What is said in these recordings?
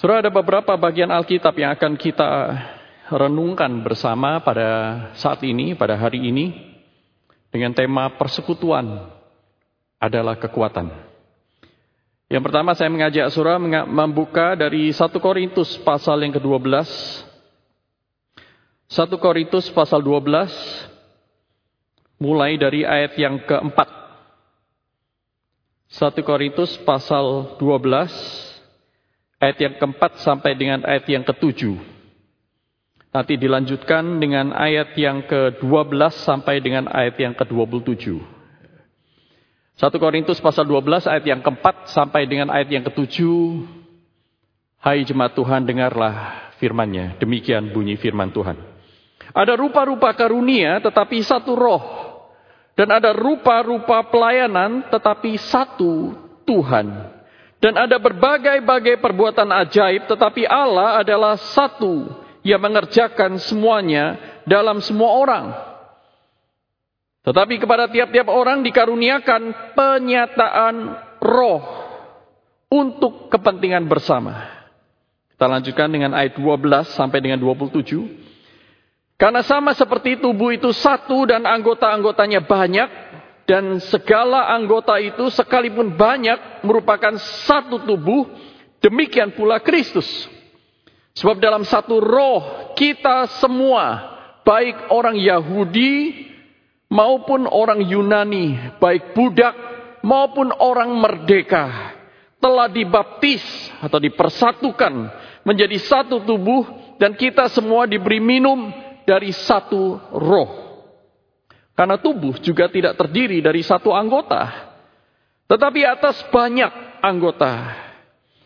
Surah ada beberapa bagian Alkitab yang akan kita renungkan bersama pada saat ini, pada hari ini, dengan tema persekutuan adalah kekuatan. Yang pertama saya mengajak surah membuka dari 1 Korintus pasal yang ke-12. 1 Korintus pasal 12 mulai dari ayat yang keempat. 1 Korintus pasal 12 ayat yang keempat sampai dengan ayat yang ketujuh. Nanti dilanjutkan dengan ayat yang ke-12 sampai dengan ayat yang ke-27. 1 Korintus pasal 12 ayat yang keempat sampai dengan ayat yang ketujuh. Hai jemaat Tuhan dengarlah firmannya. Demikian bunyi firman Tuhan. Ada rupa-rupa karunia tetapi satu roh. Dan ada rupa-rupa pelayanan tetapi satu Tuhan. Dan ada berbagai-bagai perbuatan ajaib tetapi Allah adalah satu yang mengerjakan semuanya dalam semua orang. Tetapi kepada tiap-tiap orang dikaruniakan penyataan roh untuk kepentingan bersama. Kita lanjutkan dengan ayat 12 sampai dengan 27. Karena sama seperti tubuh itu satu dan anggota-anggotanya banyak. Dan segala anggota itu sekalipun banyak merupakan satu tubuh. Demikian pula Kristus. Sebab dalam satu roh kita semua, baik orang Yahudi maupun orang Yunani, baik budak maupun orang merdeka, telah dibaptis atau dipersatukan menjadi satu tubuh dan kita semua diberi minum dari satu roh. Karena tubuh juga tidak terdiri dari satu anggota, tetapi atas banyak anggota.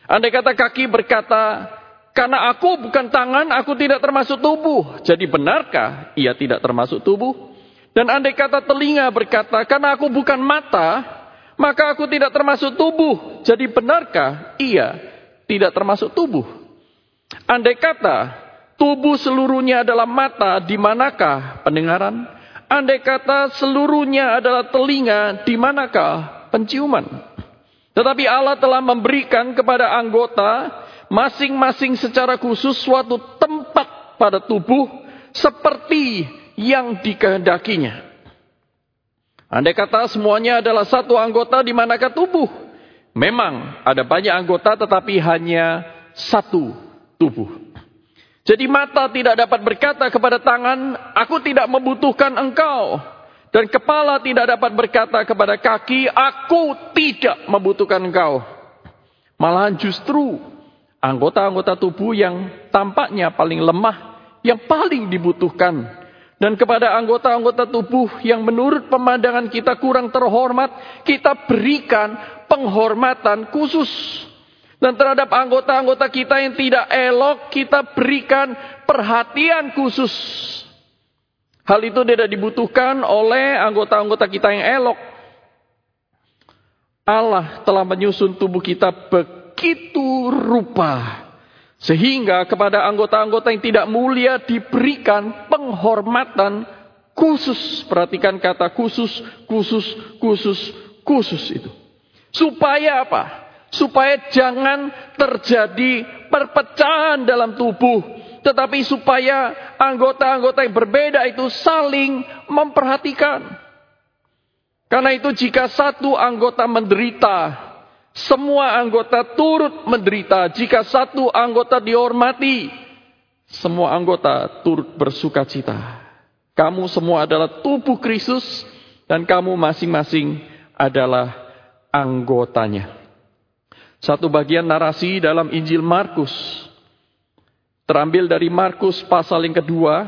Andai kata kaki berkata, karena aku bukan tangan, aku tidak termasuk tubuh. Jadi benarkah ia tidak termasuk tubuh? Dan andai kata telinga berkata, karena aku bukan mata, maka aku tidak termasuk tubuh. Jadi benarkah ia tidak termasuk tubuh? Andai kata tubuh seluruhnya adalah mata, di manakah pendengaran? Andai kata seluruhnya adalah telinga, di manakah penciuman? Tetapi Allah telah memberikan kepada anggota masing-masing secara khusus suatu tempat pada tubuh seperti yang dikehendakinya. Andai kata semuanya adalah satu anggota di manakah tubuh? Memang ada banyak anggota tetapi hanya satu tubuh. Jadi mata tidak dapat berkata kepada tangan, aku tidak membutuhkan engkau. Dan kepala tidak dapat berkata kepada kaki, aku tidak membutuhkan engkau. Malahan justru anggota-anggota tubuh yang tampaknya paling lemah, yang paling dibutuhkan. Dan kepada anggota-anggota tubuh yang menurut pemandangan kita kurang terhormat, kita berikan penghormatan khusus. Dan terhadap anggota-anggota kita yang tidak elok, kita berikan perhatian khusus. Hal itu tidak dibutuhkan oleh anggota-anggota kita yang elok. Allah telah menyusun tubuh kita begitu rupa. Sehingga kepada anggota-anggota yang tidak mulia diberikan penghormatan khusus. Perhatikan kata khusus, khusus, khusus, khusus itu. Supaya apa? Supaya jangan terjadi perpecahan dalam tubuh. Tetapi supaya anggota-anggota yang berbeda itu saling memperhatikan. Karena itu jika satu anggota menderita, semua anggota turut menderita jika satu anggota dihormati. Semua anggota turut bersuka cita. Kamu semua adalah tubuh Kristus dan kamu masing-masing adalah anggotanya. Satu bagian narasi dalam Injil Markus terambil dari Markus pasal yang kedua,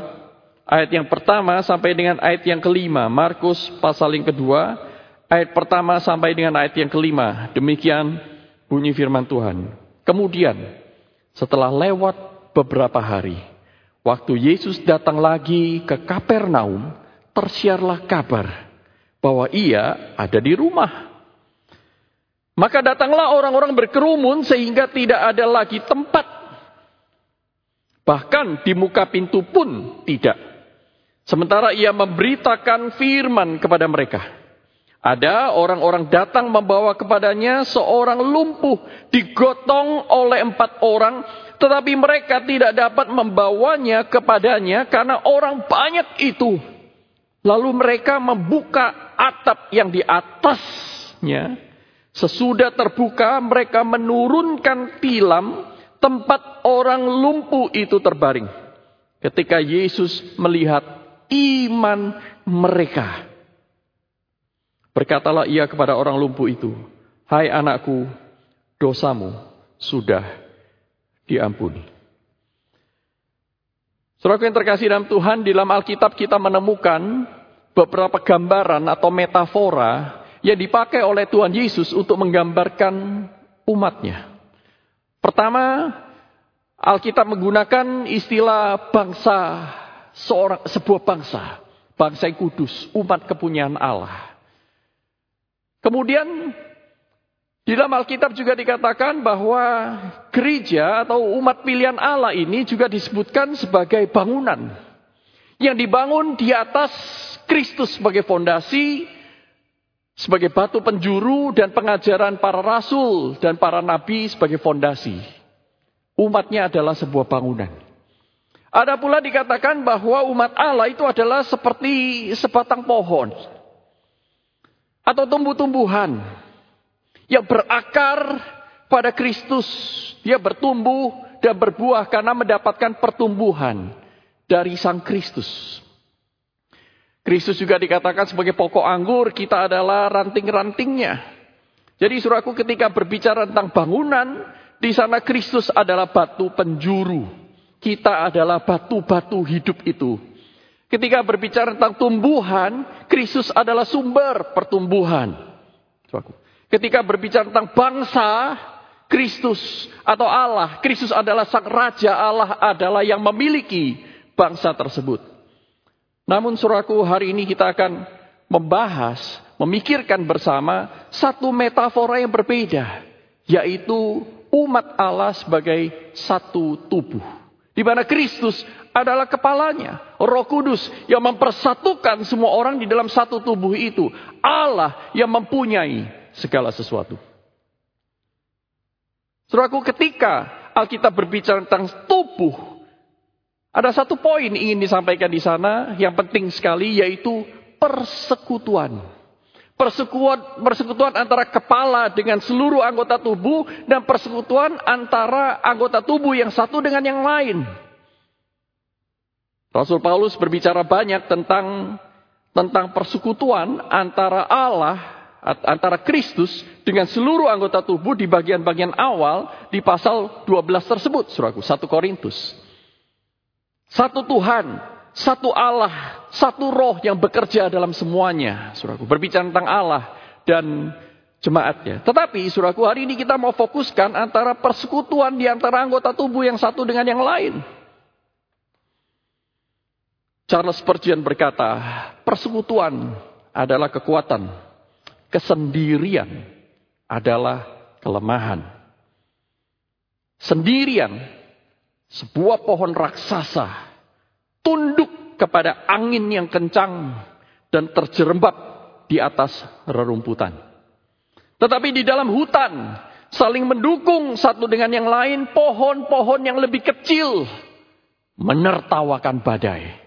ayat yang pertama sampai dengan ayat yang kelima. Markus pasal yang kedua, ayat pertama sampai dengan ayat yang kelima. Demikian bunyi firman Tuhan. Kemudian setelah lewat beberapa hari, waktu Yesus datang lagi ke Kapernaum, tersiarlah kabar bahwa ia ada di rumah. Maka datanglah orang-orang berkerumun sehingga tidak ada lagi tempat. Bahkan di muka pintu pun tidak. Sementara ia memberitakan firman kepada mereka. Ada orang-orang datang membawa kepadanya seorang lumpuh digotong oleh empat orang tetapi mereka tidak dapat membawanya kepadanya karena orang banyak itu. Lalu mereka membuka atap yang di atasnya. Sesudah terbuka mereka menurunkan tilam tempat orang lumpuh itu terbaring. Ketika Yesus melihat iman mereka. Berkatalah ia kepada orang lumpuh itu, Hai anakku, dosamu sudah diampuni. Saudara yang terkasih dalam Tuhan, di dalam Alkitab kita menemukan beberapa gambaran atau metafora yang dipakai oleh Tuhan Yesus untuk menggambarkan umatnya. Pertama, Alkitab menggunakan istilah bangsa seorang sebuah bangsa, bangsa yang kudus, umat kepunyaan Allah. Kemudian di dalam Alkitab juga dikatakan bahwa gereja atau umat pilihan Allah ini juga disebutkan sebagai bangunan. Yang dibangun di atas Kristus sebagai fondasi, sebagai batu penjuru dan pengajaran para rasul dan para nabi sebagai fondasi. Umatnya adalah sebuah bangunan. Ada pula dikatakan bahwa umat Allah itu adalah seperti sebatang pohon atau tumbuh-tumbuhan yang berakar pada Kristus. Dia bertumbuh dan berbuah karena mendapatkan pertumbuhan dari Sang Kristus. Kristus juga dikatakan sebagai pokok anggur, kita adalah ranting-rantingnya. Jadi suraku ketika berbicara tentang bangunan, di sana Kristus adalah batu penjuru. Kita adalah batu-batu hidup itu. Ketika berbicara tentang tumbuhan, Kristus adalah sumber pertumbuhan. Ketika berbicara tentang bangsa, Kristus atau Allah, Kristus adalah sang raja, Allah adalah yang memiliki bangsa tersebut. Namun suraku hari ini kita akan membahas, memikirkan bersama satu metafora yang berbeda, yaitu umat Allah sebagai satu tubuh. Di mana Kristus adalah kepalanya. Roh Kudus yang mempersatukan semua orang di dalam satu tubuh itu. Allah yang mempunyai segala sesuatu. Saudaraku, ketika Alkitab berbicara tentang tubuh, ada satu poin ingin disampaikan di sana yang penting sekali yaitu persekutuan. Persekutuan, persekutuan antara kepala dengan seluruh anggota tubuh dan persekutuan antara anggota tubuh yang satu dengan yang lain. Rasul Paulus berbicara banyak tentang tentang persekutuan antara Allah antara Kristus dengan seluruh anggota tubuh di bagian-bagian awal di pasal 12 tersebut, Suraku, 1 Korintus. Satu Tuhan, satu Allah, satu roh yang bekerja dalam semuanya, Suraku. Berbicara tentang Allah dan jemaatnya. Tetapi, Suraku, hari ini kita mau fokuskan antara persekutuan di antara anggota tubuh yang satu dengan yang lain. Charles Spurgeon berkata, persekutuan adalah kekuatan kesendirian adalah kelemahan. Sendirian, sebuah pohon raksasa tunduk kepada angin yang kencang dan terjerembab di atas rerumputan. Tetapi di dalam hutan, saling mendukung satu dengan yang lain, pohon-pohon yang lebih kecil menertawakan badai.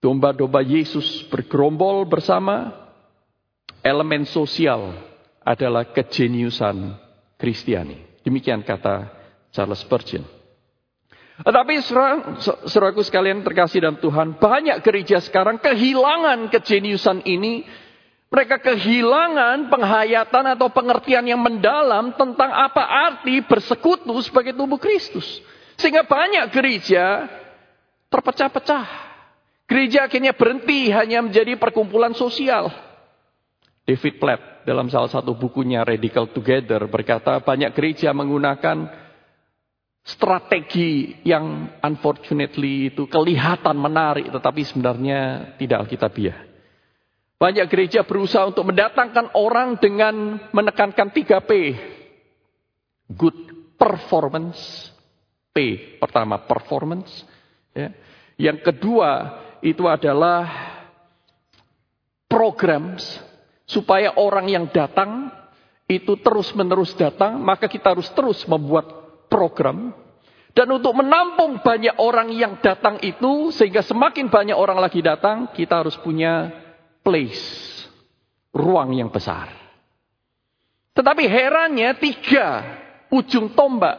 Domba-domba Yesus bergerombol bersama elemen sosial adalah kejeniusan Kristiani. Demikian kata Charles Spurgeon. Tetapi saudaraku sekalian terkasih dalam Tuhan, banyak gereja sekarang kehilangan kejeniusan ini. Mereka kehilangan penghayatan atau pengertian yang mendalam tentang apa arti bersekutu sebagai tubuh Kristus. Sehingga banyak gereja terpecah-pecah. Gereja akhirnya berhenti hanya menjadi perkumpulan sosial. David Platt dalam salah satu bukunya Radical Together berkata banyak gereja menggunakan strategi yang unfortunately itu kelihatan menarik tetapi sebenarnya tidak alkitabiah. Banyak gereja berusaha untuk mendatangkan orang dengan menekankan 3P. Good performance. P pertama performance. Ya. Yang kedua itu adalah programs supaya orang yang datang itu terus-menerus datang, maka kita harus terus membuat program. Dan untuk menampung banyak orang yang datang itu, sehingga semakin banyak orang lagi datang, kita harus punya place, ruang yang besar. Tetapi herannya tiga ujung tombak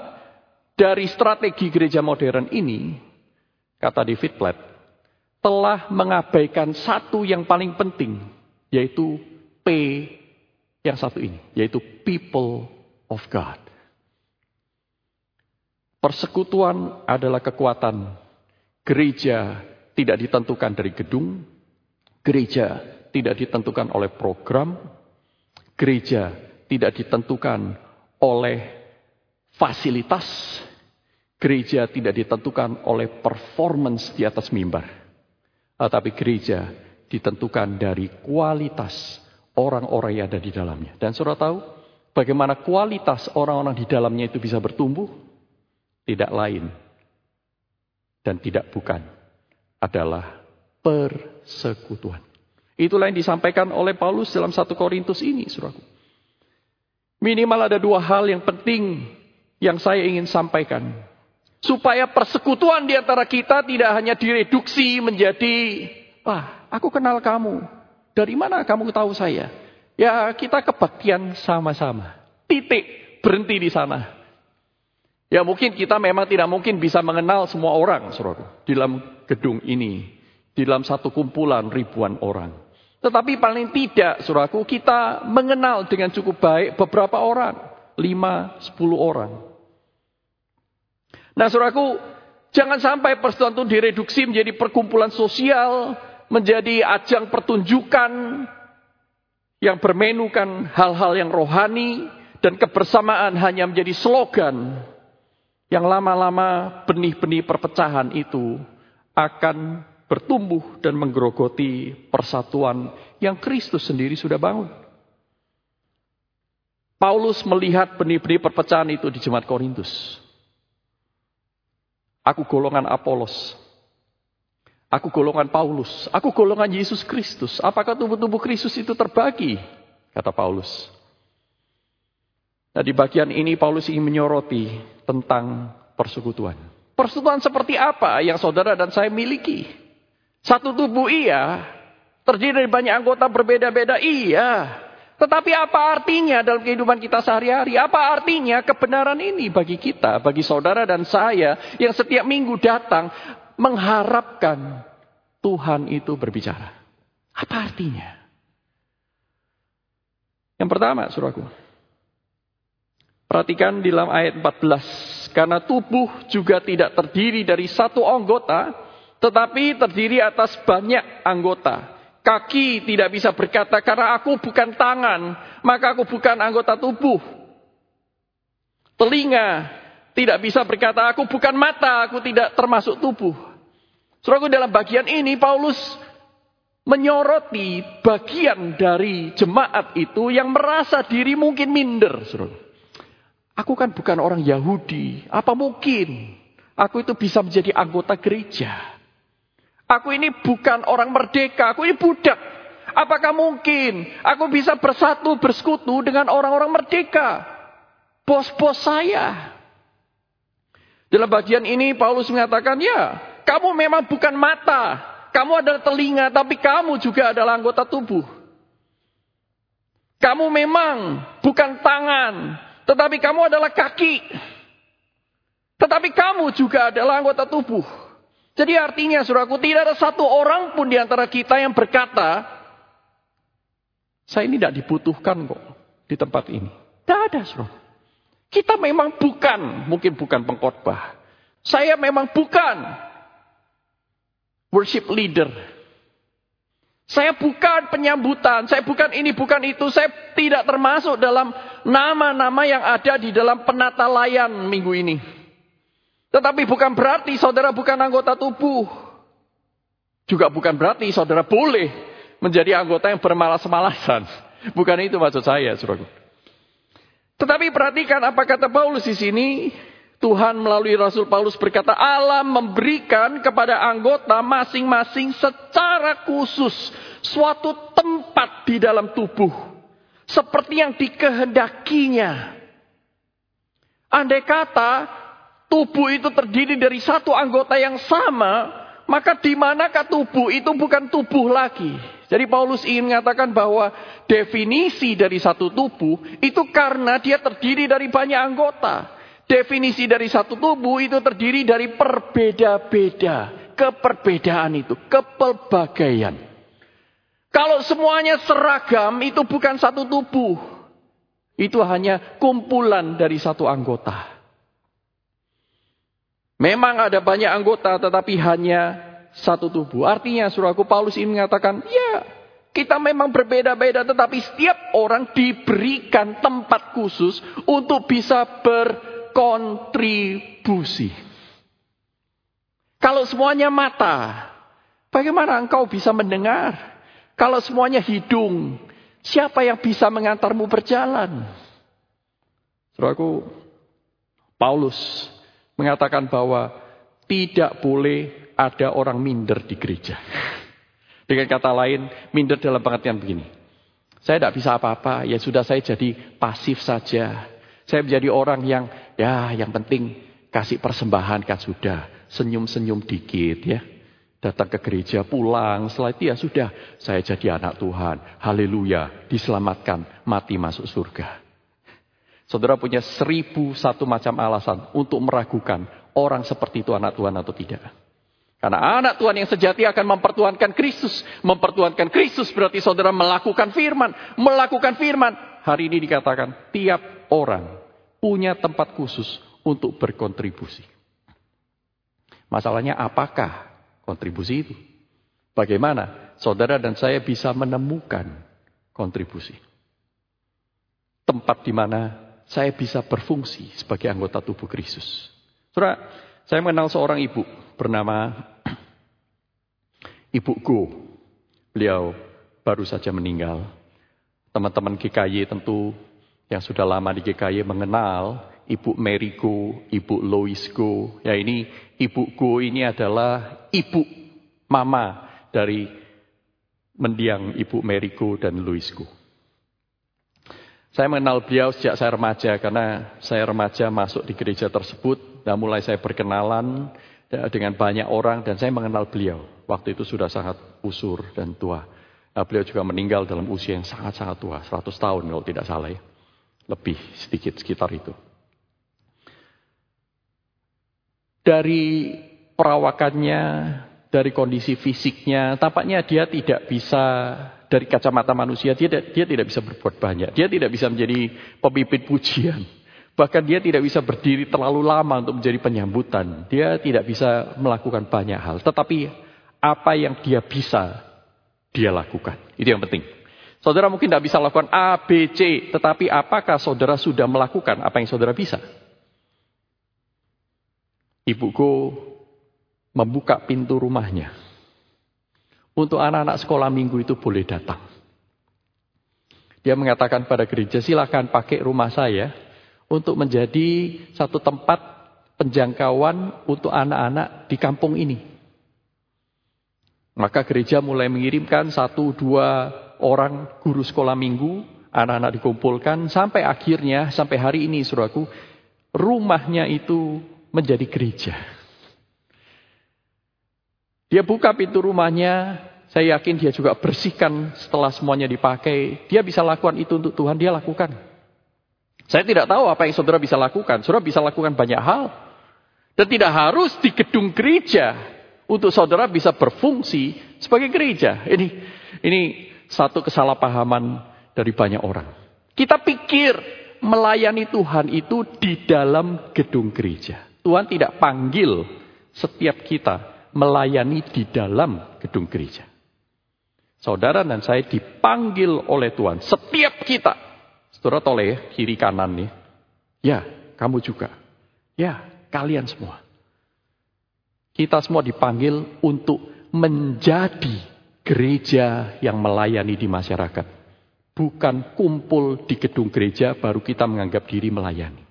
dari strategi gereja modern ini, kata David Platt, telah mengabaikan satu yang paling penting, yaitu P yang satu ini, yaitu people of God. Persekutuan adalah kekuatan. Gereja tidak ditentukan dari gedung, gereja tidak ditentukan oleh program, gereja tidak ditentukan oleh fasilitas, gereja tidak ditentukan oleh performance di atas mimbar, tetapi gereja ditentukan dari kualitas orang-orang yang ada di dalamnya. Dan saudara tahu bagaimana kualitas orang-orang di dalamnya itu bisa bertumbuh? Tidak lain dan tidak bukan adalah persekutuan. Itulah yang disampaikan oleh Paulus dalam satu Korintus ini, saudaraku. Minimal ada dua hal yang penting yang saya ingin sampaikan. Supaya persekutuan di antara kita tidak hanya direduksi menjadi, wah, aku kenal kamu, dari mana kamu tahu saya? Ya kita kebaktian sama-sama. Titik. Berhenti di sana. Ya mungkin kita memang tidak mungkin bisa mengenal semua orang. Saudara, di dalam gedung ini. Di dalam satu kumpulan ribuan orang. Tetapi paling tidak, suraku, kita mengenal dengan cukup baik beberapa orang. Lima, sepuluh orang. Nah, suraku, jangan sampai persatuan itu direduksi menjadi perkumpulan sosial menjadi ajang pertunjukan yang bermenukan hal-hal yang rohani dan kebersamaan hanya menjadi slogan yang lama-lama benih-benih perpecahan itu akan bertumbuh dan menggerogoti persatuan yang Kristus sendiri sudah bangun. Paulus melihat benih-benih perpecahan itu di jemaat Korintus. Aku golongan Apolos, Aku golongan Paulus, aku golongan Yesus Kristus. Apakah tubuh-tubuh Kristus itu terbagi? Kata Paulus. Nah di bagian ini Paulus ingin menyoroti tentang persekutuan. Persekutuan seperti apa yang saudara dan saya miliki? Satu tubuh iya, terdiri dari banyak anggota berbeda-beda iya. Tetapi apa artinya dalam kehidupan kita sehari-hari? Apa artinya kebenaran ini bagi kita, bagi saudara dan saya yang setiap minggu datang mengharapkan Tuhan itu berbicara. Apa artinya? Yang pertama, suraku. Perhatikan di dalam ayat 14. Karena tubuh juga tidak terdiri dari satu anggota, tetapi terdiri atas banyak anggota. Kaki tidak bisa berkata, karena aku bukan tangan, maka aku bukan anggota tubuh. Telinga tidak bisa berkata, aku bukan mata, aku tidak termasuk tubuh. Saudaraku dalam bagian ini Paulus menyoroti bagian dari jemaat itu yang merasa diri mungkin minder. Aku kan bukan orang Yahudi. Apa mungkin aku itu bisa menjadi anggota gereja? Aku ini bukan orang merdeka. Aku ini budak. Apakah mungkin aku bisa bersatu bersekutu dengan orang-orang merdeka? Bos-bos saya. Dalam bagian ini Paulus mengatakan ya kamu memang bukan mata, kamu adalah telinga, tapi kamu juga adalah anggota tubuh. Kamu memang bukan tangan, tetapi kamu adalah kaki. Tetapi kamu juga adalah anggota tubuh. Jadi artinya suraku tidak ada satu orang pun di antara kita yang berkata, saya ini tidak dibutuhkan kok di tempat ini. Tidak ada suraku. Kita memang bukan, mungkin bukan pengkhotbah. Saya memang bukan worship leader. Saya bukan penyambutan, saya bukan ini, bukan itu, saya tidak termasuk dalam nama-nama yang ada di dalam penata layan minggu ini. Tetapi bukan berarti saudara bukan anggota tubuh. Juga bukan berarti saudara boleh menjadi anggota yang bermalas-malasan. Bukan itu maksud saya, saudara. Tetapi perhatikan apa kata Paulus di sini. Tuhan melalui Rasul Paulus berkata, Allah memberikan kepada anggota masing-masing secara khusus suatu tempat di dalam tubuh seperti yang dikehendakinya. Andai kata tubuh itu terdiri dari satu anggota yang sama, maka di manakah tubuh itu bukan tubuh lagi. Jadi Paulus ingin mengatakan bahwa definisi dari satu tubuh itu karena dia terdiri dari banyak anggota. Definisi dari satu tubuh itu terdiri dari perbeda-beda. Keperbedaan itu, kepelbagaian. Kalau semuanya seragam itu bukan satu tubuh. Itu hanya kumpulan dari satu anggota. Memang ada banyak anggota tetapi hanya satu tubuh. Artinya suraku Paulus ini mengatakan, ya kita memang berbeda-beda tetapi setiap orang diberikan tempat khusus untuk bisa ber berkontribusi. Kalau semuanya mata, bagaimana engkau bisa mendengar? Kalau semuanya hidung, siapa yang bisa mengantarmu berjalan? Saudaraku, Paulus mengatakan bahwa tidak boleh ada orang minder di gereja. Dengan kata lain, minder dalam pengertian begini. Saya tidak bisa apa-apa, ya sudah saya jadi pasif saja. Saya menjadi orang yang Ya, yang penting kasih persembahan kan sudah. Senyum-senyum dikit ya. Datang ke gereja, pulang. Setelah itu ya sudah. Saya jadi anak Tuhan. Haleluya. Diselamatkan. Mati masuk surga. Saudara punya seribu satu macam alasan untuk meragukan orang seperti itu anak Tuhan atau tidak. Karena anak Tuhan yang sejati akan mempertuankan Kristus. Mempertuankan Kristus berarti saudara melakukan firman. Melakukan firman. Hari ini dikatakan tiap orang punya tempat khusus untuk berkontribusi. Masalahnya apakah kontribusi itu? Bagaimana saudara dan saya bisa menemukan kontribusi? Tempat di mana saya bisa berfungsi sebagai anggota tubuh Kristus. Saudara, saya mengenal seorang ibu bernama Ibu Go. Beliau baru saja meninggal. Teman-teman GKY tentu yang sudah lama di GKY mengenal Ibu Meriko, Ibu Loisco. Ya ini Ibu Go ini adalah ibu mama dari mendiang Ibu Meriko dan Loisco. Saya mengenal beliau sejak saya remaja karena saya remaja masuk di gereja tersebut dan mulai saya berkenalan dengan banyak orang dan saya mengenal beliau. Waktu itu sudah sangat usur dan tua. Nah, beliau juga meninggal dalam usia yang sangat-sangat tua, 100 tahun kalau tidak salah ya. Lebih sedikit sekitar itu. Dari perawakannya, dari kondisi fisiknya, tampaknya dia tidak bisa dari kacamata manusia dia dia tidak bisa berbuat banyak. Dia tidak bisa menjadi pemimpin pujian. Bahkan dia tidak bisa berdiri terlalu lama untuk menjadi penyambutan. Dia tidak bisa melakukan banyak hal. Tetapi apa yang dia bisa, dia lakukan. Itu yang penting. Saudara mungkin tidak bisa lakukan A, B, C. Tetapi apakah saudara sudah melakukan apa yang saudara bisa? Ibuku membuka pintu rumahnya. Untuk anak-anak sekolah minggu itu boleh datang. Dia mengatakan pada gereja, silakan pakai rumah saya untuk menjadi satu tempat penjangkauan untuk anak-anak di kampung ini. Maka gereja mulai mengirimkan satu dua orang guru sekolah minggu, anak-anak dikumpulkan, sampai akhirnya, sampai hari ini suraku, rumahnya itu menjadi gereja. Dia buka pintu rumahnya, saya yakin dia juga bersihkan setelah semuanya dipakai. Dia bisa lakukan itu untuk Tuhan, dia lakukan. Saya tidak tahu apa yang saudara bisa lakukan. Saudara bisa lakukan banyak hal. Dan tidak harus di gedung gereja untuk saudara bisa berfungsi sebagai gereja. Ini ini satu kesalahpahaman dari banyak orang. Kita pikir melayani Tuhan itu di dalam gedung gereja. Tuhan tidak panggil setiap kita melayani di dalam gedung gereja. Saudara dan saya dipanggil oleh Tuhan. Setiap kita. Saudara toleh ya, kiri kanan nih. Ya, kamu juga. Ya, kalian semua. Kita semua dipanggil untuk menjadi gereja yang melayani di masyarakat. Bukan kumpul di gedung gereja baru kita menganggap diri melayani.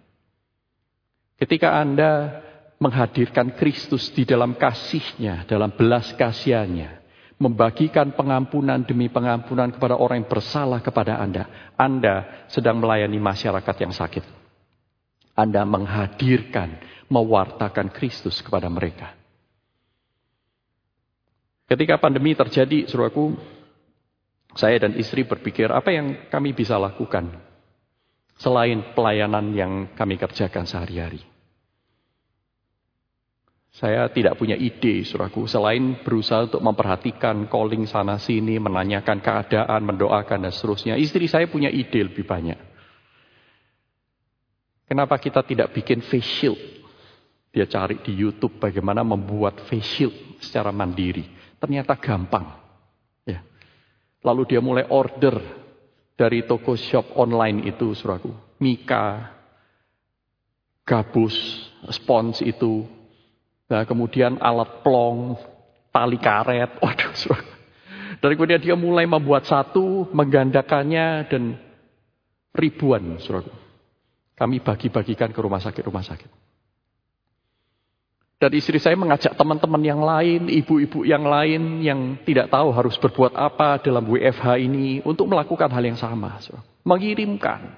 Ketika Anda menghadirkan Kristus di dalam kasihnya, dalam belas kasihannya, membagikan pengampunan demi pengampunan kepada orang yang bersalah kepada Anda. Anda sedang melayani masyarakat yang sakit. Anda menghadirkan, mewartakan Kristus kepada mereka. Ketika pandemi terjadi, suruhku, saya dan istri berpikir apa yang kami bisa lakukan selain pelayanan yang kami kerjakan sehari-hari. Saya tidak punya ide, suraku, selain berusaha untuk memperhatikan calling sana sini, menanyakan keadaan, mendoakan dan seterusnya. Istri saya punya ide lebih banyak. Kenapa kita tidak bikin face shield? Dia cari di YouTube bagaimana membuat face shield secara mandiri. Ternyata gampang. Ya. Lalu dia mulai order dari toko shop online itu, suraku. Mika, gabus, spons itu, Nah, kemudian alat plong, tali karet. Waduh, dari kemudian dia mulai membuat satu, menggandakannya, dan ribuan, suraku. Kami bagi-bagikan ke rumah sakit-rumah sakit. Dan istri saya mengajak teman-teman yang lain, ibu-ibu yang lain yang tidak tahu harus berbuat apa dalam WFH ini untuk melakukan hal yang sama. Mengirimkan.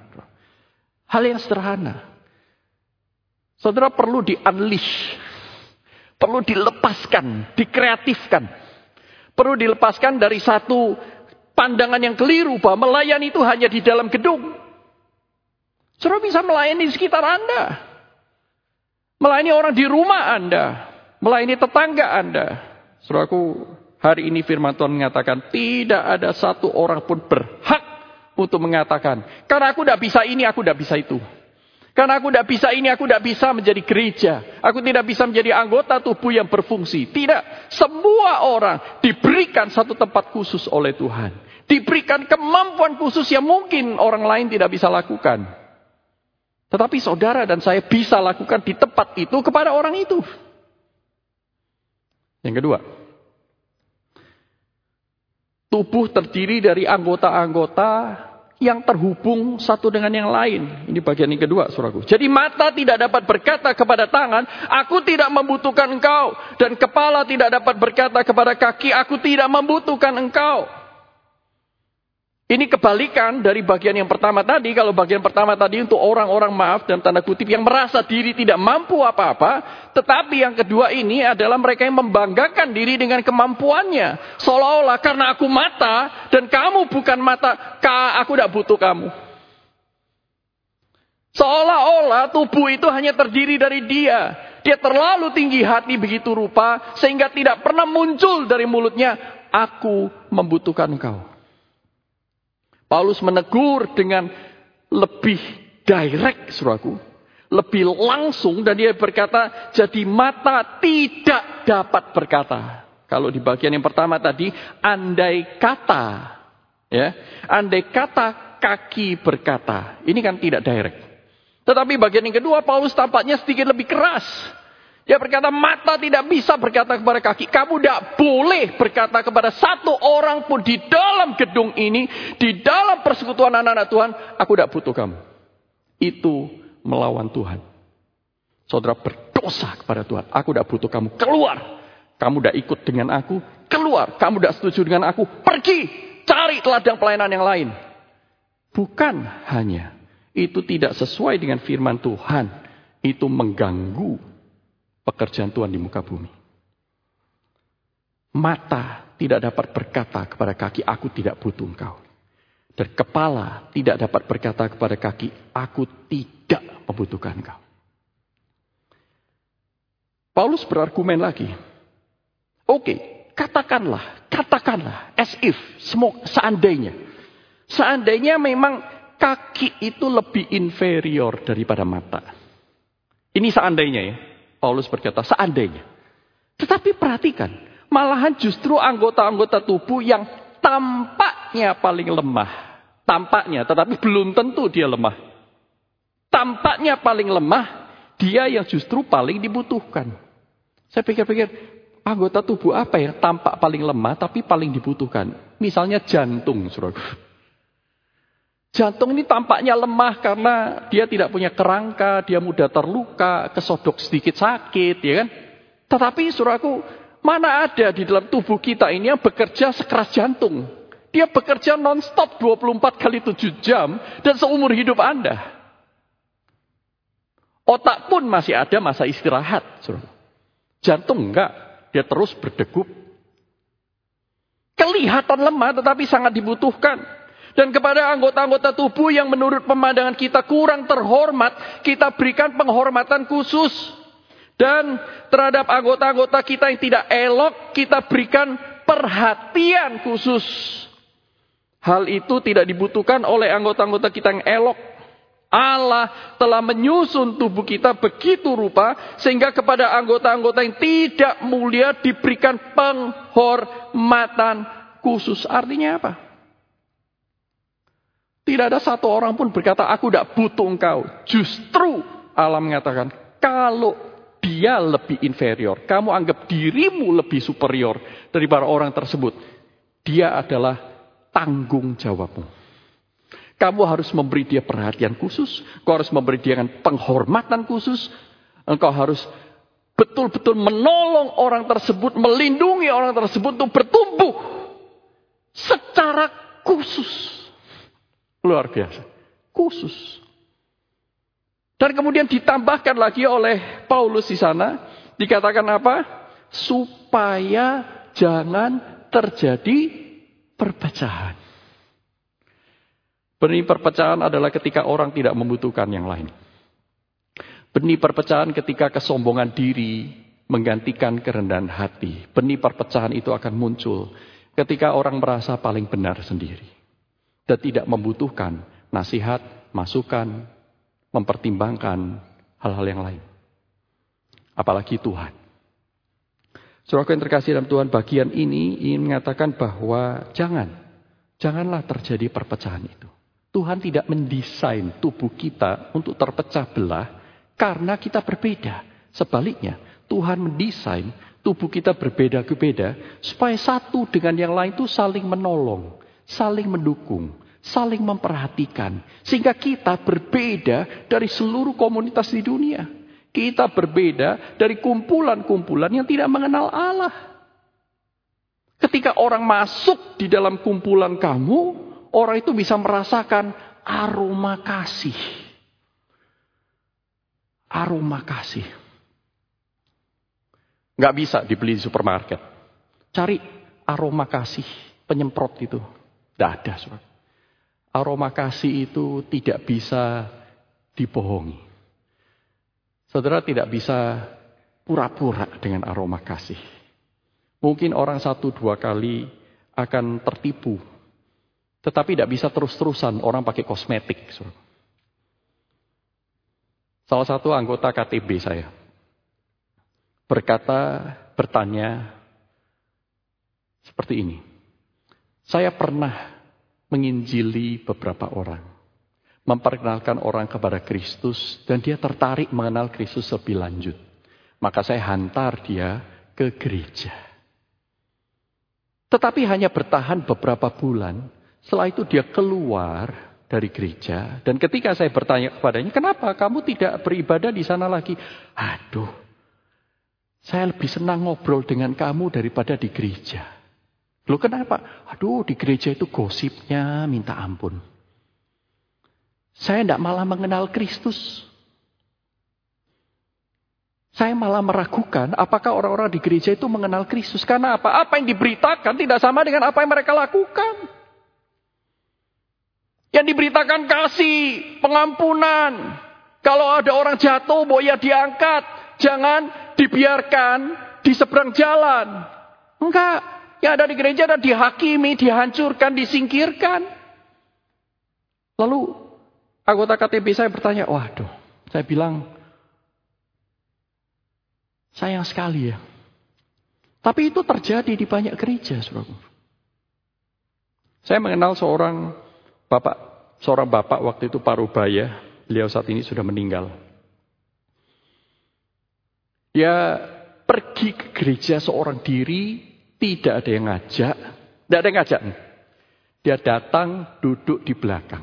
Hal yang sederhana. Saudara perlu di-unleash Perlu dilepaskan, dikreatifkan. Perlu dilepaskan dari satu pandangan yang keliru bahwa melayani itu hanya di dalam gedung. Saudara bisa melayani di sekitar Anda. Melayani orang di rumah Anda. Melayani tetangga Anda. Saudaraku, hari ini firman Tuhan mengatakan tidak ada satu orang pun berhak untuk mengatakan. Karena aku tidak bisa ini, aku tidak bisa itu. Karena aku tidak bisa ini, aku tidak bisa menjadi gereja. Aku tidak bisa menjadi anggota tubuh yang berfungsi. Tidak. Semua orang diberikan satu tempat khusus oleh Tuhan. Diberikan kemampuan khusus yang mungkin orang lain tidak bisa lakukan. Tetapi saudara dan saya bisa lakukan di tempat itu kepada orang itu. Yang kedua. Tubuh terdiri dari anggota-anggota yang terhubung satu dengan yang lain. Ini bagian yang kedua, suraku. Jadi mata tidak dapat berkata kepada tangan, aku tidak membutuhkan engkau. Dan kepala tidak dapat berkata kepada kaki, aku tidak membutuhkan engkau. Ini kebalikan dari bagian yang pertama tadi. Kalau bagian pertama tadi untuk orang-orang maaf dan tanda kutip yang merasa diri tidak mampu apa-apa. Tetapi yang kedua ini adalah mereka yang membanggakan diri dengan kemampuannya. Seolah-olah karena aku mata dan kamu bukan mata, aku tidak butuh kamu. Seolah-olah tubuh itu hanya terdiri dari dia. Dia terlalu tinggi hati begitu rupa sehingga tidak pernah muncul dari mulutnya. Aku membutuhkan engkau. Paulus menegur dengan lebih direct, suraku. Lebih langsung dan dia berkata, jadi mata tidak dapat berkata. Kalau di bagian yang pertama tadi, andai kata. ya Andai kata kaki berkata. Ini kan tidak direct. Tetapi bagian yang kedua, Paulus tampaknya sedikit lebih keras. Dia berkata, mata tidak bisa berkata kepada kaki. Kamu tidak boleh berkata kepada satu orang pun di dalam gedung ini, di dalam persekutuan anak-anak Tuhan, aku tidak butuh kamu. Itu melawan Tuhan. Saudara berdosa kepada Tuhan. Aku tidak butuh kamu. Keluar. Kamu tidak ikut dengan aku. Keluar. Kamu tidak setuju dengan aku. Pergi. Cari ladang pelayanan yang lain. Bukan hanya. Itu tidak sesuai dengan firman Tuhan. Itu mengganggu pekerjaan Tuhan di muka bumi. Mata tidak dapat berkata kepada kaki, aku tidak butuh engkau. Dan kepala tidak dapat berkata kepada kaki, aku tidak membutuhkan engkau. Paulus berargumen lagi. Oke, katakanlah, katakanlah, as if, seandainya. Seandainya memang kaki itu lebih inferior daripada mata. Ini seandainya ya. Paulus berkata, seandainya. Tetapi perhatikan, malahan justru anggota-anggota tubuh yang tampaknya paling lemah. Tampaknya, tetapi belum tentu dia lemah. Tampaknya paling lemah, dia yang justru paling dibutuhkan. Saya pikir-pikir, anggota tubuh apa yang tampak paling lemah tapi paling dibutuhkan? Misalnya jantung, saudara. Jantung ini tampaknya lemah karena dia tidak punya kerangka, dia mudah terluka, kesodok sedikit sakit, ya kan? Tetapi suraku, Mana ada di dalam tubuh kita ini yang bekerja sekeras jantung. Dia bekerja non-stop 24 kali 7 jam dan seumur hidup Anda. Otak pun masih ada masa istirahat. Jantung enggak, dia terus berdegup. Kelihatan lemah tetapi sangat dibutuhkan. Dan kepada anggota-anggota tubuh yang menurut pemandangan kita kurang terhormat, kita berikan penghormatan khusus. Dan terhadap anggota-anggota kita yang tidak elok, kita berikan perhatian khusus. Hal itu tidak dibutuhkan oleh anggota-anggota kita yang elok. Allah telah menyusun tubuh kita begitu rupa sehingga kepada anggota-anggota yang tidak mulia diberikan penghormatan khusus. Artinya apa? Tidak ada satu orang pun berkata, aku tidak butuh engkau. Justru Allah mengatakan, kalau dia lebih inferior, kamu anggap dirimu lebih superior daripada orang tersebut. Dia adalah tanggung jawabmu. Kamu harus memberi dia perhatian khusus. Kau harus memberi dia penghormatan khusus. Engkau harus betul-betul menolong orang tersebut, melindungi orang tersebut untuk bertumbuh secara khusus. Luar biasa. Khusus. Dan kemudian ditambahkan lagi oleh Paulus di sana. Dikatakan apa? Supaya jangan terjadi perpecahan. Benih perpecahan adalah ketika orang tidak membutuhkan yang lain. Benih perpecahan ketika kesombongan diri menggantikan kerendahan hati. Benih perpecahan itu akan muncul ketika orang merasa paling benar sendiri. Dan tidak membutuhkan nasihat, masukan, mempertimbangkan hal-hal yang lain. Apalagi Tuhan. Surah yang terkasih dalam Tuhan bagian ini ingin mengatakan bahwa jangan. Janganlah terjadi perpecahan itu. Tuhan tidak mendesain tubuh kita untuk terpecah belah karena kita berbeda. Sebaliknya, Tuhan mendesain tubuh kita berbeda-beda supaya satu dengan yang lain itu saling menolong, saling mendukung, saling memperhatikan. Sehingga kita berbeda dari seluruh komunitas di dunia. Kita berbeda dari kumpulan-kumpulan yang tidak mengenal Allah. Ketika orang masuk di dalam kumpulan kamu, orang itu bisa merasakan aroma kasih. Aroma kasih. Nggak bisa dibeli di supermarket. Cari aroma kasih, penyemprot itu. Tidak ada. Aroma kasih itu tidak bisa dibohongi. Saudara tidak bisa pura-pura dengan aroma kasih. Mungkin orang satu dua kali akan tertipu tetapi tidak bisa terus-terusan orang pakai kosmetik. Salah satu anggota KTB saya berkata, bertanya seperti ini. Saya pernah menginjili beberapa orang. Memperkenalkan orang kepada Kristus dan dia tertarik mengenal Kristus lebih lanjut. Maka saya hantar dia ke gereja. Tetapi hanya bertahan beberapa bulan, setelah itu dia keluar dari gereja. Dan ketika saya bertanya kepadanya, kenapa kamu tidak beribadah di sana lagi? Aduh, saya lebih senang ngobrol dengan kamu daripada di gereja. Loh kenapa? Aduh, di gereja itu gosipnya minta ampun. Saya tidak malah mengenal Kristus. Saya malah meragukan apakah orang-orang di gereja itu mengenal Kristus. Karena apa? Apa yang diberitakan tidak sama dengan apa yang mereka lakukan. Yang diberitakan kasih, pengampunan. Kalau ada orang jatuh, bahwa ya diangkat. Jangan dibiarkan di seberang jalan. Enggak. Yang ada di gereja ada dihakimi, dihancurkan, disingkirkan. Lalu anggota KTB saya bertanya, waduh, saya bilang, sayang sekali ya. Tapi itu terjadi di banyak gereja, saudara. Saya mengenal seorang Bapak, seorang bapak waktu itu parubaya, beliau saat ini sudah meninggal. Dia pergi ke gereja seorang diri, tidak ada yang ngajak, tidak ada yang ngajak. Dia datang duduk di belakang.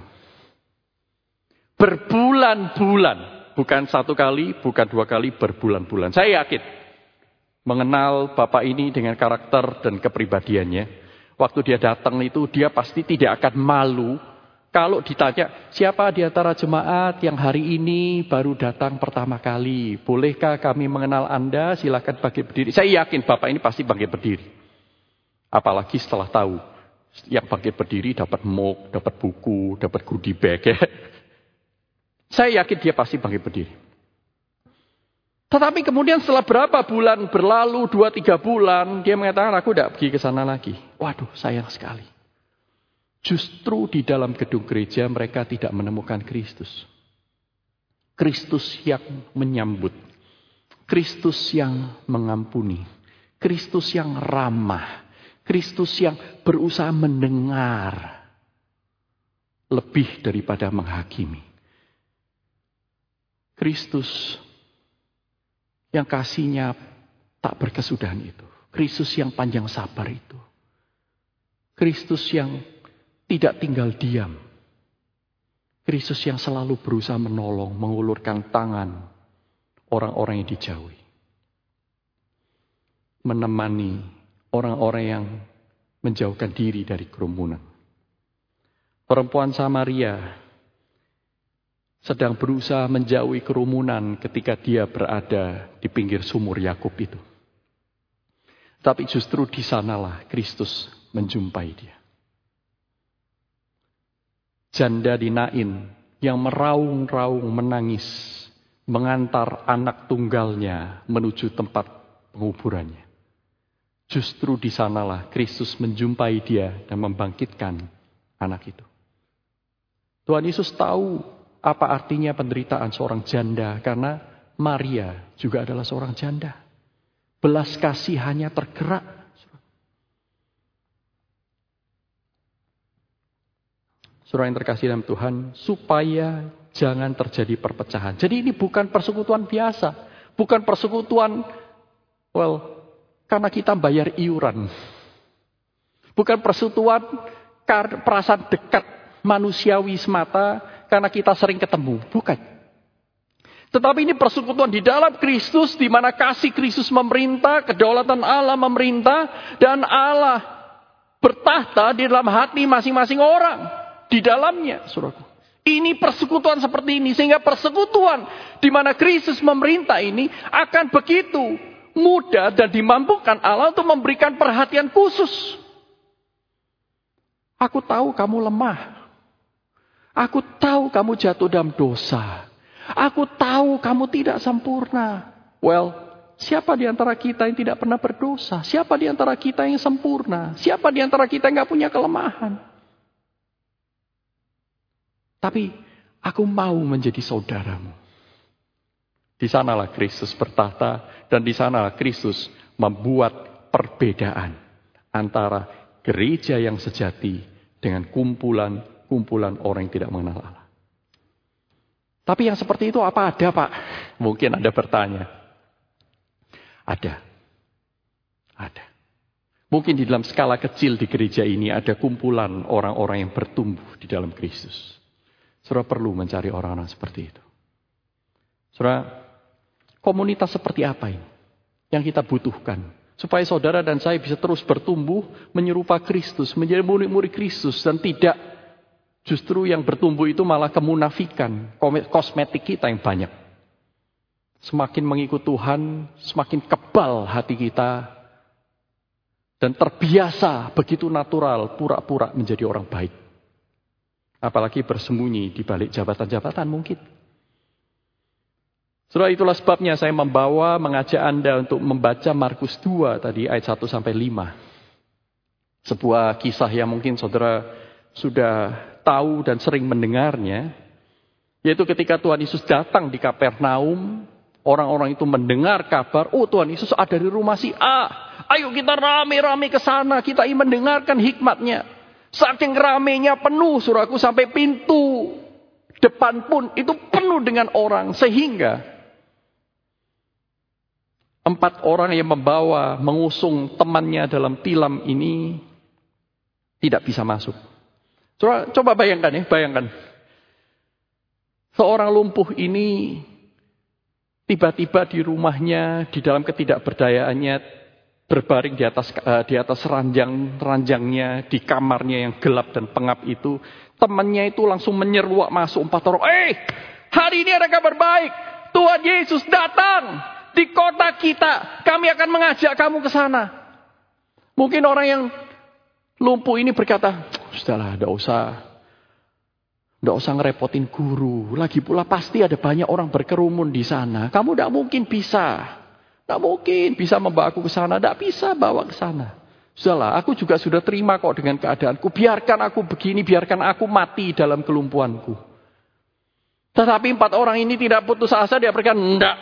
Berbulan-bulan, bukan satu kali, bukan dua kali, berbulan-bulan. Saya yakin, mengenal Bapak ini dengan karakter dan kepribadiannya. Waktu dia datang itu dia pasti tidak akan malu kalau ditanya siapa di antara jemaat yang hari ini baru datang pertama kali, bolehkah kami mengenal Anda? Silakan bangkit berdiri. Saya yakin Bapak ini pasti bangkit berdiri. Apalagi setelah tahu yang bangkit berdiri dapat mug, dapat buku, dapat goodie bag ya. Saya yakin dia pasti bangkit berdiri. Tetapi kemudian setelah berapa bulan berlalu, dua tiga bulan, dia mengatakan aku tidak pergi ke sana lagi. Waduh, sayang sekali. Justru di dalam gedung gereja mereka tidak menemukan Kristus. Kristus yang menyambut. Kristus yang mengampuni. Kristus yang ramah. Kristus yang berusaha mendengar. Lebih daripada menghakimi. Kristus yang kasihnya tak berkesudahan itu. Kristus yang panjang sabar itu. Kristus yang tidak tinggal diam. Kristus yang selalu berusaha menolong, mengulurkan tangan orang-orang yang dijauhi. Menemani orang-orang yang menjauhkan diri dari kerumunan. Perempuan Samaria sedang berusaha menjauhi kerumunan ketika dia berada di pinggir sumur Yakub itu. Tapi justru di sanalah Kristus menjumpai dia. Janda di Nain yang meraung-raung menangis mengantar anak tunggalnya menuju tempat penguburannya. Justru di sanalah Kristus menjumpai dia dan membangkitkan anak itu. Tuhan Yesus tahu apa artinya penderitaan seorang janda? Karena Maria juga adalah seorang janda. Belas kasih hanya tergerak. Surah yang terkasih dalam Tuhan, supaya jangan terjadi perpecahan. Jadi ini bukan persekutuan biasa. Bukan persekutuan, well, karena kita bayar iuran. Bukan persekutuan perasaan dekat manusiawi semata, karena kita sering ketemu. Bukan. Tetapi ini persekutuan di dalam Kristus, di mana kasih Kristus memerintah, kedaulatan Allah memerintah, dan Allah bertahta di dalam hati masing-masing orang. Di dalamnya, saudaraku. Ini persekutuan seperti ini. Sehingga persekutuan di mana Kristus memerintah ini akan begitu mudah dan dimampukan Allah untuk memberikan perhatian khusus. Aku tahu kamu lemah. Aku tahu kamu jatuh dalam dosa. Aku tahu kamu tidak sempurna. Well, siapa di antara kita yang tidak pernah berdosa? Siapa di antara kita yang sempurna? Siapa di antara kita yang gak punya kelemahan? Tapi aku mau menjadi saudaramu. Di sanalah Kristus bertata dan di sanalah Kristus membuat perbedaan antara gereja yang sejati dengan kumpulan kumpulan orang yang tidak mengenal Allah. Tapi yang seperti itu apa ada Pak? Mungkin Anda bertanya. Ada. Ada. Mungkin di dalam skala kecil di gereja ini ada kumpulan orang-orang yang bertumbuh di dalam Kristus. Saudara perlu mencari orang-orang seperti itu. Saudara, komunitas seperti apa ini yang kita butuhkan? Supaya saudara dan saya bisa terus bertumbuh menyerupa Kristus, menjadi murid-murid Kristus dan tidak Justru yang bertumbuh itu malah kemunafikan, kosmetik kita yang banyak. Semakin mengikut Tuhan, semakin kebal hati kita. Dan terbiasa begitu natural, pura-pura menjadi orang baik. Apalagi bersembunyi di balik jabatan-jabatan mungkin. Setelah itulah sebabnya saya membawa, mengajak Anda untuk membaca Markus 2 tadi ayat 1 sampai 5. Sebuah kisah yang mungkin saudara sudah tahu dan sering mendengarnya, yaitu ketika Tuhan Yesus datang di Kapernaum, orang-orang itu mendengar kabar, oh Tuhan Yesus ada di rumah si A. Ayo kita rame-rame ke sana, kita ingin mendengarkan hikmatnya. Saking ramenya penuh surahku sampai pintu depan pun itu penuh dengan orang. Sehingga empat orang yang membawa, mengusung temannya dalam tilam ini tidak bisa masuk. Coba, coba bayangkan ya, bayangkan. Seorang lumpuh ini tiba-tiba di rumahnya, di dalam ketidakberdayaannya, berbaring di atas uh, di atas ranjang ranjangnya di kamarnya yang gelap dan pengap itu, temannya itu langsung menyeruak masuk empat orang. Eh, hari ini ada kabar baik. Tuhan Yesus datang di kota kita. Kami akan mengajak kamu ke sana. Mungkin orang yang lumpuh ini berkata, sudahlah, tidak usah tidak usah ngerepotin guru. Lagi pula pasti ada banyak orang berkerumun di sana. Kamu tidak mungkin bisa. Tidak mungkin bisa membawa aku ke sana. Tidak bisa bawa ke sana. Sudahlah, aku juga sudah terima kok dengan keadaanku. Biarkan aku begini, biarkan aku mati dalam kelumpuhanku. Tetapi empat orang ini tidak putus asa. Dia berkata, tidak.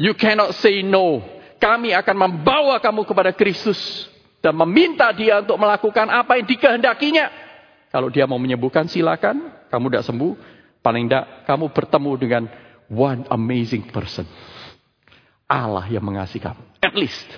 You cannot say no. Kami akan membawa kamu kepada Kristus. Dan meminta dia untuk melakukan apa yang dikehendakinya. Kalau dia mau menyembuhkan silakan, kamu tidak sembuh, paling tidak kamu bertemu dengan one amazing person. Allah yang mengasihi kamu. At least.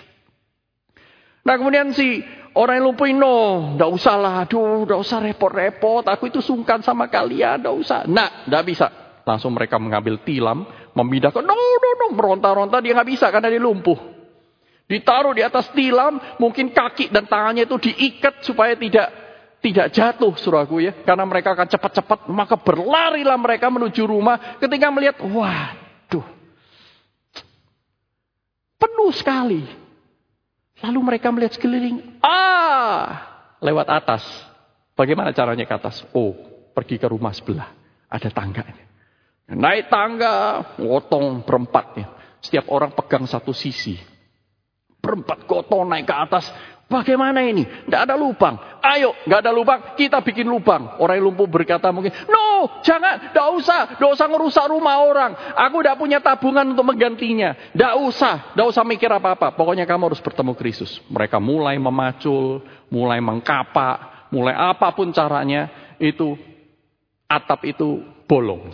Nah kemudian si orang yang lumpuh no, tidak usah lah, aduh, tidak usah repot-repot, aku itu sungkan sama kalian, tidak usah. Nah, tidak bisa. Langsung mereka mengambil tilam, memindahkan, no, no, meronta-ronta, dia nggak bisa karena dia lumpuh. Ditaruh di atas tilam, mungkin kaki dan tangannya itu diikat supaya tidak tidak jatuh suraku ya. Karena mereka akan cepat-cepat. Maka berlarilah mereka menuju rumah. Ketika melihat, waduh. Penuh sekali. Lalu mereka melihat sekeliling. Ah, lewat atas. Bagaimana caranya ke atas? Oh, pergi ke rumah sebelah. Ada tangganya. Naik tangga, ngotong berempat ya. Setiap orang pegang satu sisi. Berempat gotong naik ke atas. Bagaimana ini? Tidak ada lubang. Ayo, nggak ada lubang, kita bikin lubang. Orang yang lumpuh berkata mungkin, no, jangan, tidak usah, tidak usah ngerusak rumah orang. Aku tidak punya tabungan untuk menggantinya. Tidak usah, tidak usah mikir apa-apa. Pokoknya kamu harus bertemu Kristus. Mereka mulai memacul, mulai mengkapak, mulai apa pun caranya, itu atap itu bolong.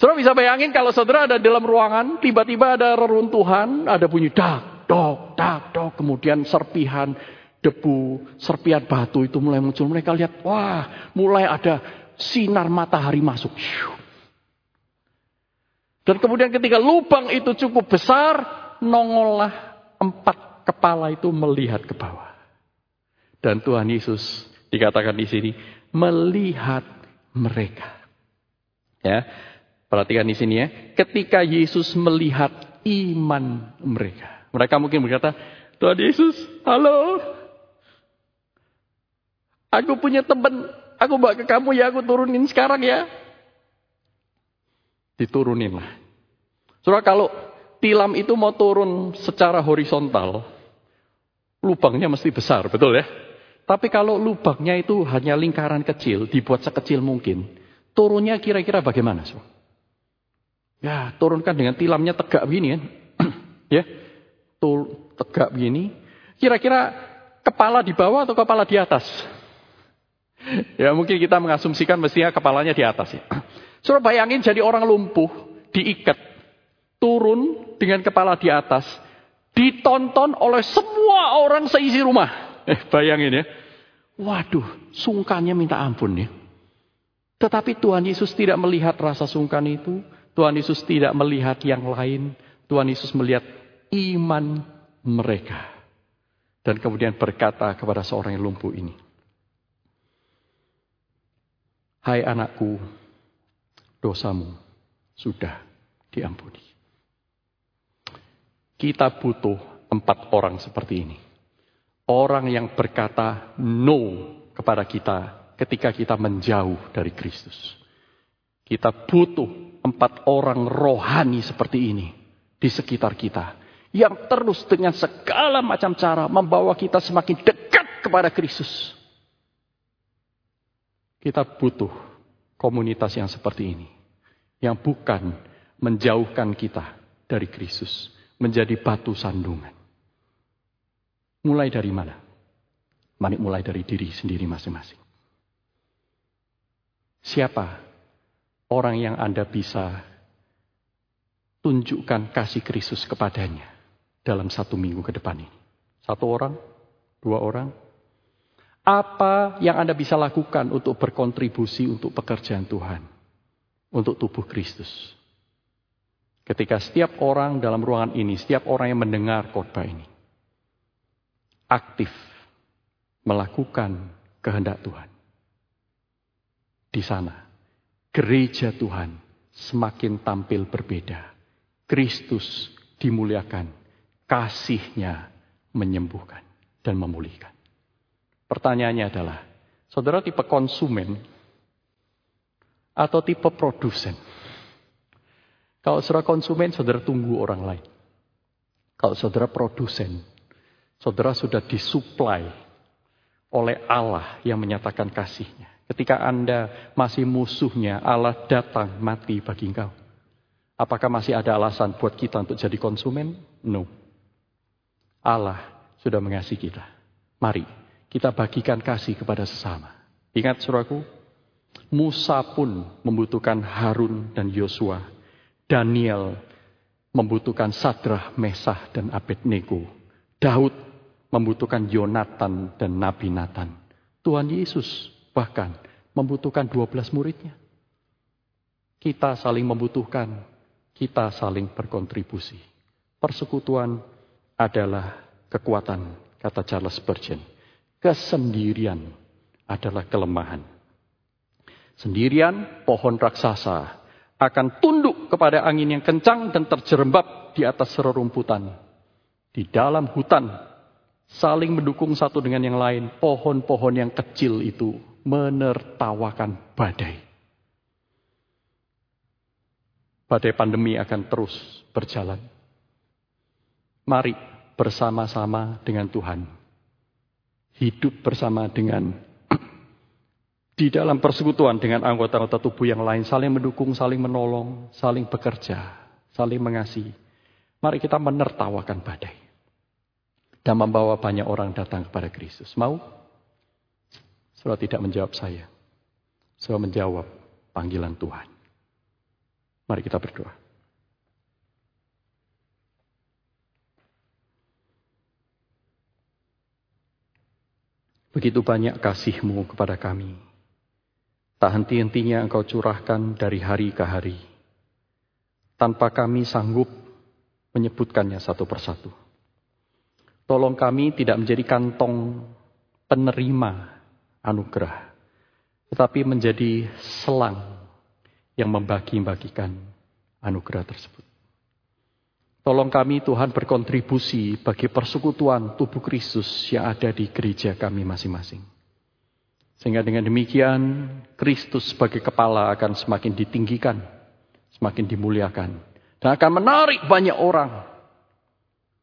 Saudara bisa bayangin kalau saudara ada dalam ruangan, tiba-tiba ada reruntuhan, ada bunyi dak, dok, dak, dok. Kemudian serpihan debu, serpihan batu itu mulai muncul. Mereka lihat, wah, mulai ada sinar matahari masuk. Dan kemudian ketika lubang itu cukup besar, nongollah empat kepala itu melihat ke bawah. Dan Tuhan Yesus dikatakan di sini melihat mereka. Ya, perhatikan di sini ya. Ketika Yesus melihat iman mereka. Mereka mungkin berkata, Tuhan Yesus, halo. Aku punya teman, aku bawa ke kamu ya, aku turunin sekarang ya. Diturunin lah. Surah kalau tilam itu mau turun secara horizontal, lubangnya mesti besar, betul ya? Tapi kalau lubangnya itu hanya lingkaran kecil, dibuat sekecil mungkin, turunnya kira-kira bagaimana? So? Ya, turunkan dengan tilamnya tegak begini kan. ya, tegak begini. Kira-kira kepala di bawah atau kepala di atas? Ya mungkin kita mengasumsikan mestinya kepalanya di atas ya. Suruh bayangin jadi orang lumpuh, diikat, turun dengan kepala di atas, ditonton oleh semua orang seisi rumah. Eh bayangin ya. Waduh, sungkannya minta ampun ya. Tetapi Tuhan Yesus tidak melihat rasa sungkan itu. Tuhan Yesus tidak melihat yang lain. Tuhan Yesus melihat iman mereka. Dan kemudian berkata kepada seorang yang lumpuh ini. Hai anakku, dosamu sudah diampuni. Kita butuh empat orang seperti ini. Orang yang berkata no kepada kita ketika kita menjauh dari Kristus. Kita butuh empat orang rohani seperti ini di sekitar kita yang terus dengan segala macam cara membawa kita semakin dekat kepada Kristus. Kita butuh komunitas yang seperti ini, yang bukan menjauhkan kita dari Kristus, menjadi batu sandungan. Mulai dari mana? Mari mulai dari diri sendiri masing-masing. Siapa orang yang Anda bisa tunjukkan kasih Kristus kepadanya? dalam satu minggu ke depan ini? Satu orang? Dua orang? Apa yang Anda bisa lakukan untuk berkontribusi untuk pekerjaan Tuhan? Untuk tubuh Kristus? Ketika setiap orang dalam ruangan ini, setiap orang yang mendengar khotbah ini, aktif melakukan kehendak Tuhan. Di sana, gereja Tuhan semakin tampil berbeda. Kristus dimuliakan, kasihnya menyembuhkan dan memulihkan. Pertanyaannya adalah, saudara tipe konsumen atau tipe produsen? Kalau saudara konsumen, saudara tunggu orang lain. Kalau saudara produsen, saudara sudah disuplai oleh Allah yang menyatakan kasihnya. Ketika Anda masih musuhnya, Allah datang mati bagi engkau. Apakah masih ada alasan buat kita untuk jadi konsumen? No. Allah sudah mengasihi kita. Mari kita bagikan kasih kepada sesama. Ingat suraku, Musa pun membutuhkan Harun dan Yosua Daniel membutuhkan Sadrah, Mesah, dan Abednego. Daud membutuhkan Yonatan dan Nabi Nathan. Tuhan Yesus bahkan membutuhkan 12 muridnya. Kita saling membutuhkan, kita saling berkontribusi. Persekutuan adalah kekuatan, kata Charles Spurgeon. Kesendirian adalah kelemahan. Sendirian pohon raksasa akan tunduk kepada angin yang kencang dan terjerembab di atas rerumputan. Di dalam hutan, saling mendukung satu dengan yang lain, pohon-pohon yang kecil itu menertawakan badai. Badai pandemi akan terus berjalan. Mari bersama-sama dengan Tuhan. Hidup bersama dengan di dalam persekutuan dengan anggota-anggota tubuh yang lain, saling mendukung, saling menolong, saling bekerja, saling mengasihi. Mari kita menertawakan badai. Dan membawa banyak orang datang kepada Kristus. Mau? Saudara tidak menjawab saya. Saudara menjawab panggilan Tuhan. Mari kita berdoa. Begitu banyak kasihmu kepada kami. Tak henti-hentinya engkau curahkan dari hari ke hari. Tanpa kami sanggup menyebutkannya satu persatu. Tolong kami tidak menjadi kantong penerima anugerah. Tetapi menjadi selang yang membagi-bagikan anugerah tersebut. Tolong kami Tuhan berkontribusi bagi persekutuan tubuh Kristus yang ada di gereja kami masing-masing. Sehingga dengan demikian Kristus sebagai kepala akan semakin ditinggikan, semakin dimuliakan. Dan akan menarik banyak orang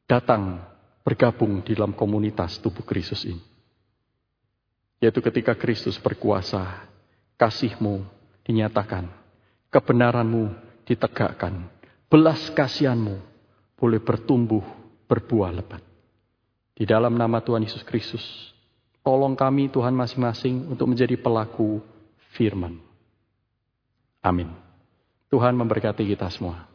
datang bergabung di dalam komunitas tubuh Kristus ini. Yaitu ketika Kristus berkuasa, kasihmu dinyatakan, kebenaranmu ditegakkan, belas kasihanmu boleh bertumbuh berbuah lebat. Di dalam nama Tuhan Yesus Kristus, Tolong kami Tuhan masing-masing untuk menjadi pelaku firman. Amin. Tuhan memberkati kita semua.